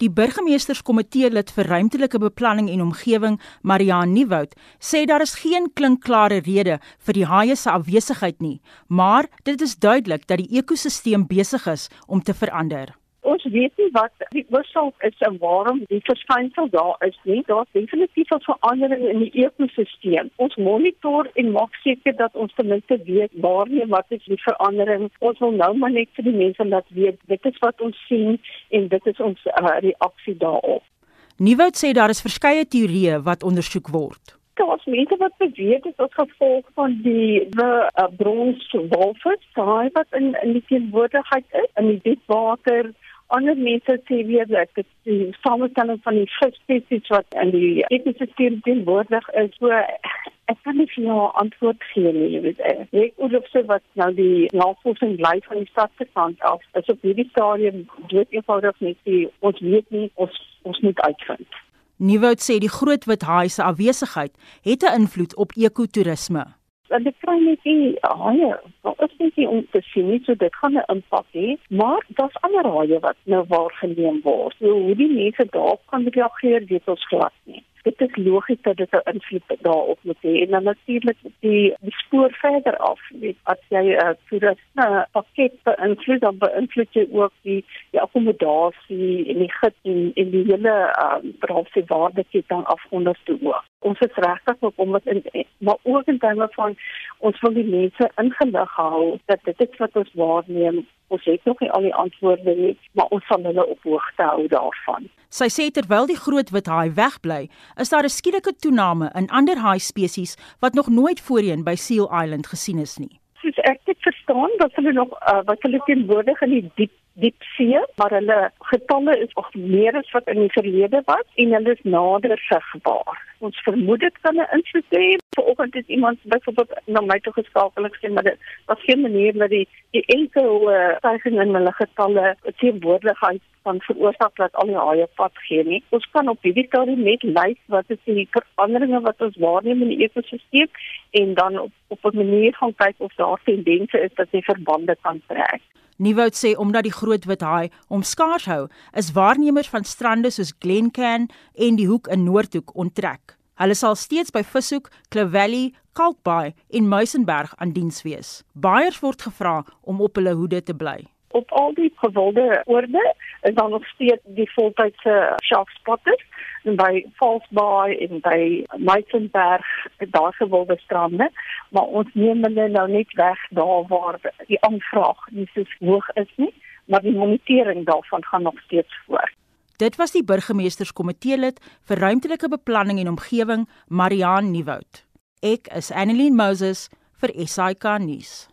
Die burgemeesterskomitee lid vir ruimtelike beplanning en omgewing, Mariaan Nieuwoud, sê daar is geen klinkklare rede vir die haie se afwesigheid nie, maar dit is duidelik dat die ekosisteem besig is om te verander. Ons weet nie wat die oorsaak is en waarom die verskynsel daar is nie. Daar's definitief 'n verandering in die ekosisteem. Ons monitor en maak seker dat ons ten minste weet waarheen wat is die verandering. Ons wil nou maar net vir die mense laat weet dit is wat ons sien en dit is ons uh, reaksie daarop. Nieuwoud sê daar is verskeie teorieë wat ondersoek word daar's mense wat beweeg dit as gevolg van die uh, brons walvis, daai wat in in die teenwoordigheid is in die diepwater ander mense sê weer dat dit die samestelling van die visspesies wat in die ekosisteem teenwoordig is so ek kan nie vir jou antwoord gee nie. Jy weet ek oor of se wat nou die navorsing bly van die stad se kant af is op hierdie stadium dood eenvoudig net die ons weet nie ons ons moet uitvind. Nieuwoud sê die groot wit haai se afwesigheid het 'n invloed op ekotourisme en dit kry net die haie. Nou is dit nie om te sien nie, so dit gaan 'n impak hê, maar daar's ander haie wat nou waargeneem word. So hoe die mense daarop kan reageer, weet ons glad nie. Dit is logies dat dit 'n invloed daarop moet hê en dan natuurlik die die spoor verder af. Weet as jy 'n uh, toerisme pakket beïnvloed, dan beïnvloed jy ook die die akkommodasie en die gids en, en die hele ehm um, braafse waardeketting af onder toe ook ons is regtig op om wat in maar ook in terme van ons wil die mense ingelig hou dat dit is wat ons waarneem. Ons het nog nie al die antwoorde nie maar ons sal hulle op hoogte hou daarvan. Sy sê terwyl die groot wit haai wegbly is daar 'n skielike toename in ander haai spesies wat nog nooit voorheen by Seal Island gesien is nie. Soos ek dit verstaan dat hulle nog uh, wat hulle teenwoordig in die diep diep see, maar hulle getalle is nog meer as wat in die verlede was en hulle is nader sigbaar. Ons vermoed dit kan 'n invloed hê. Vanoggend het iemand byvoorbeeld na my toe geskakel en gesê maar dit was geen manier dat die die enkele uh, stygings in hulle getalle teenwoordigheid van veroorsaak dat al die haie pad gee nie. Ons kan op hierdie stadium net lys wat is die veranderinge wat ons waarneem in die ekosisteem en dan op op 'n manier gaan kyk of daar tendense is dat die verbande kan trek. Nieuwoud sê omdat die groot wit haai om skaars hou, is waarnemers van strande soos Glencairn en die Hoek in Noordhoek onttrek. Hulle sal steeds by Vishoek, Kloof Valley, Kalkbaai en Muizenberg aan diens wees. Baiers word gevra om op hulle hoede te bly. Op al die gewilde oorde is daar nog steeds die voltydse shark spotters en by Falsbaai en by Muizenberg daar gewilde strande, maar ons neem hulle nou net weg daar waar die aanvraag nie so hoog is nie, maar die monitering daarvan gaan nog steeds voort. Dit was die burgemeesterskomitee lid vir ruimtelike beplanning en omgewing, Mariaan Nieuwoud. Ek is Annelien Moses vir SAK nuus.